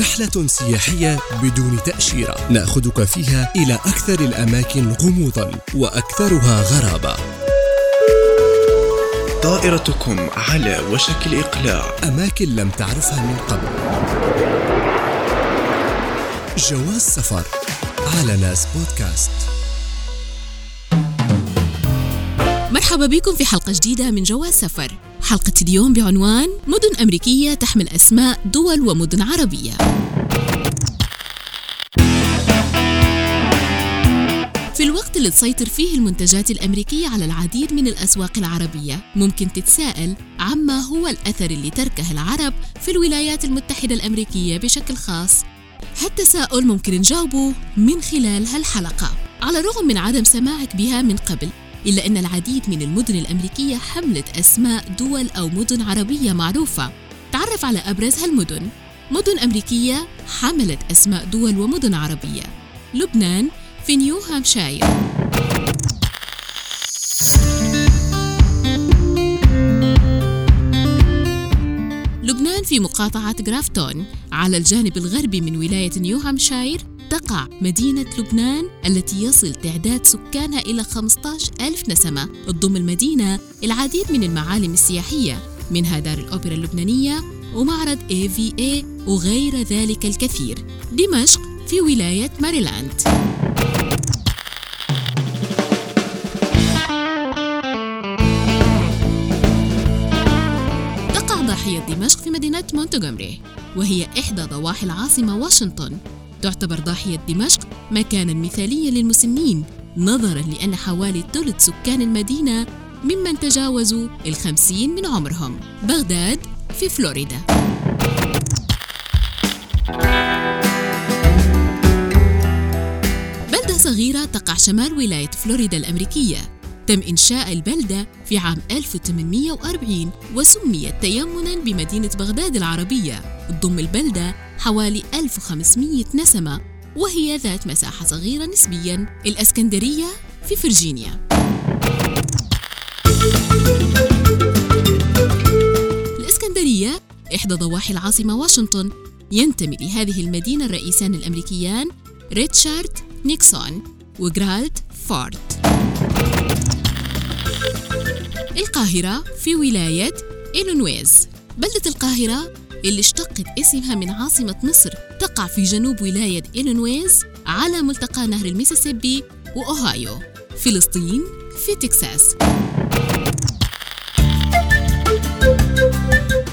رحلة سياحية بدون تأشيرة. نأخذك فيها إلى أكثر الأماكن غموضا وأكثرها غرابة. طائرتكم على وشك الإقلاع. أماكن لم تعرفها من قبل. جواز سفر. على ناس بودكاست. مرحبا بكم في حلقة جديدة من جواز سفر. حلقة اليوم بعنوان مدن أمريكية تحمل أسماء دول ومدن عربية. في الوقت اللي تسيطر فيه المنتجات الأمريكية على العديد من الأسواق العربية ممكن تتساءل عما هو الأثر اللي تركه العرب في الولايات المتحدة الأمريكية بشكل خاص؟ هالتساؤل ممكن نجاوبه من خلال هالحلقة. على الرغم من عدم سماعك بها من قبل إلا أن العديد من المدن الأمريكية حملت أسماء دول أو مدن عربية معروفة. تعرف على أبرز هالمدن. مدن أمريكية حملت أسماء دول ومدن عربية. لبنان في نيو هامشاير. لبنان في مقاطعة جرافتون على الجانب الغربي من ولاية نيو هامشاير تقع مدينة لبنان التي يصل تعداد سكانها إلى 15 ألف نسمة تضم المدينة العديد من المعالم السياحية منها دار الأوبرا اللبنانية ومعرض AVA وغير ذلك الكثير دمشق في ولاية ماريلاند. تقع ضاحية دمشق في مدينة مونتغومري وهي إحدى ضواحي العاصمة واشنطن. تعتبر ضاحية دمشق مكانا مثاليا للمسنين نظرا لأن حوالي ثلث سكان المدينة ممن تجاوزوا الخمسين من عمرهم. بغداد في فلوريدا. بلدة صغيرة تقع شمال ولاية فلوريدا الأمريكية. تم إنشاء البلدة في عام 1840 وسميت تيمنا بمدينة بغداد العربية. تضم البلدة حوالي 1500 نسمة وهي ذات مساحة صغيرة نسبياً الأسكندرية في فرجينيا. الإسكندرية إحدى ضواحي العاصمة واشنطن ينتمي لهذه المدينة الرئيسان الأمريكيان ريتشارد نيكسون وجرالد فورد. القاهرة في ولاية إلينويز بلدة القاهرة اللي اشتقت اسمها من عاصمة مصر تقع في جنوب ولاية إلينويز على ملتقى نهر الميسيسيبي وأوهايو فلسطين في تكساس.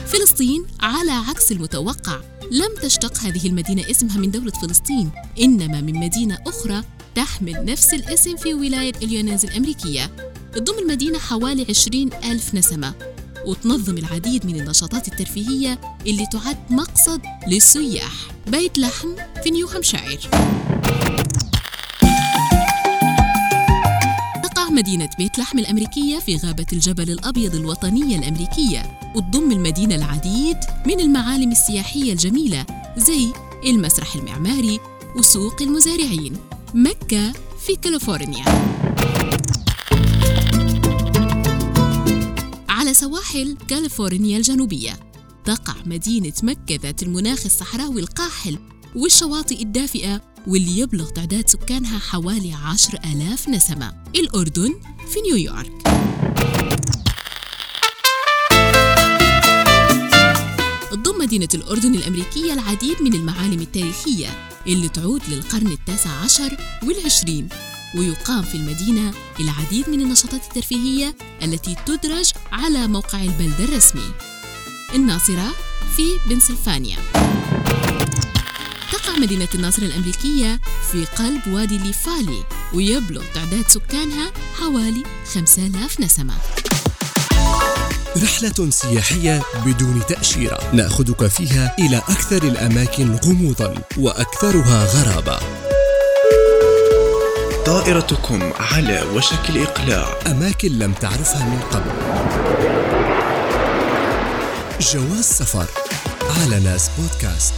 فلسطين على عكس المتوقع لم تشتق هذه المدينة اسمها من دولة فلسطين إنما من مدينة أخرى تحمل نفس الاسم في ولاية إليونيز الأمريكية. تضم المدينة حوالي 20 ألف نسمة. وتنظم العديد من النشاطات الترفيهية اللي تعد مقصد للسياح. بيت لحم في نيو هامشاير. تقع مدينة بيت لحم الأمريكية في غابة الجبل الأبيض الوطنية الأمريكية وتضم المدينة العديد من المعالم السياحية الجميلة زي المسرح المعماري وسوق المزارعين. مكة في كاليفورنيا. سواحل كاليفورنيا الجنوبية. تقع مدينة مكة ذات المناخ الصحراوي القاحل والشواطئ الدافئة واللي يبلغ تعداد سكانها حوالي عشر ألاف نسمة. الأردن في نيويورك. تضم مدينة الأردن الأمريكية العديد من المعالم التاريخية اللي تعود للقرن التاسع عشر والعشرين. ويقام في المدينة العديد من النشاطات الترفيهية التي تدرج على موقع البلدة الرسمي. الناصرة في بنسلفانيا. تقع مدينة الناصرة الأمريكية في قلب وادي ليفالي ويبلغ تعداد سكانها حوالي 5000 نسمة. رحلة سياحية بدون تأشيرة. نأخذك فيها إلى أكثر الأماكن غموضا وأكثرها غرابة. طائرتكم على وشك الإقلاع. أماكن لم تعرفها من قبل. جواز سفر على ناس بودكاست.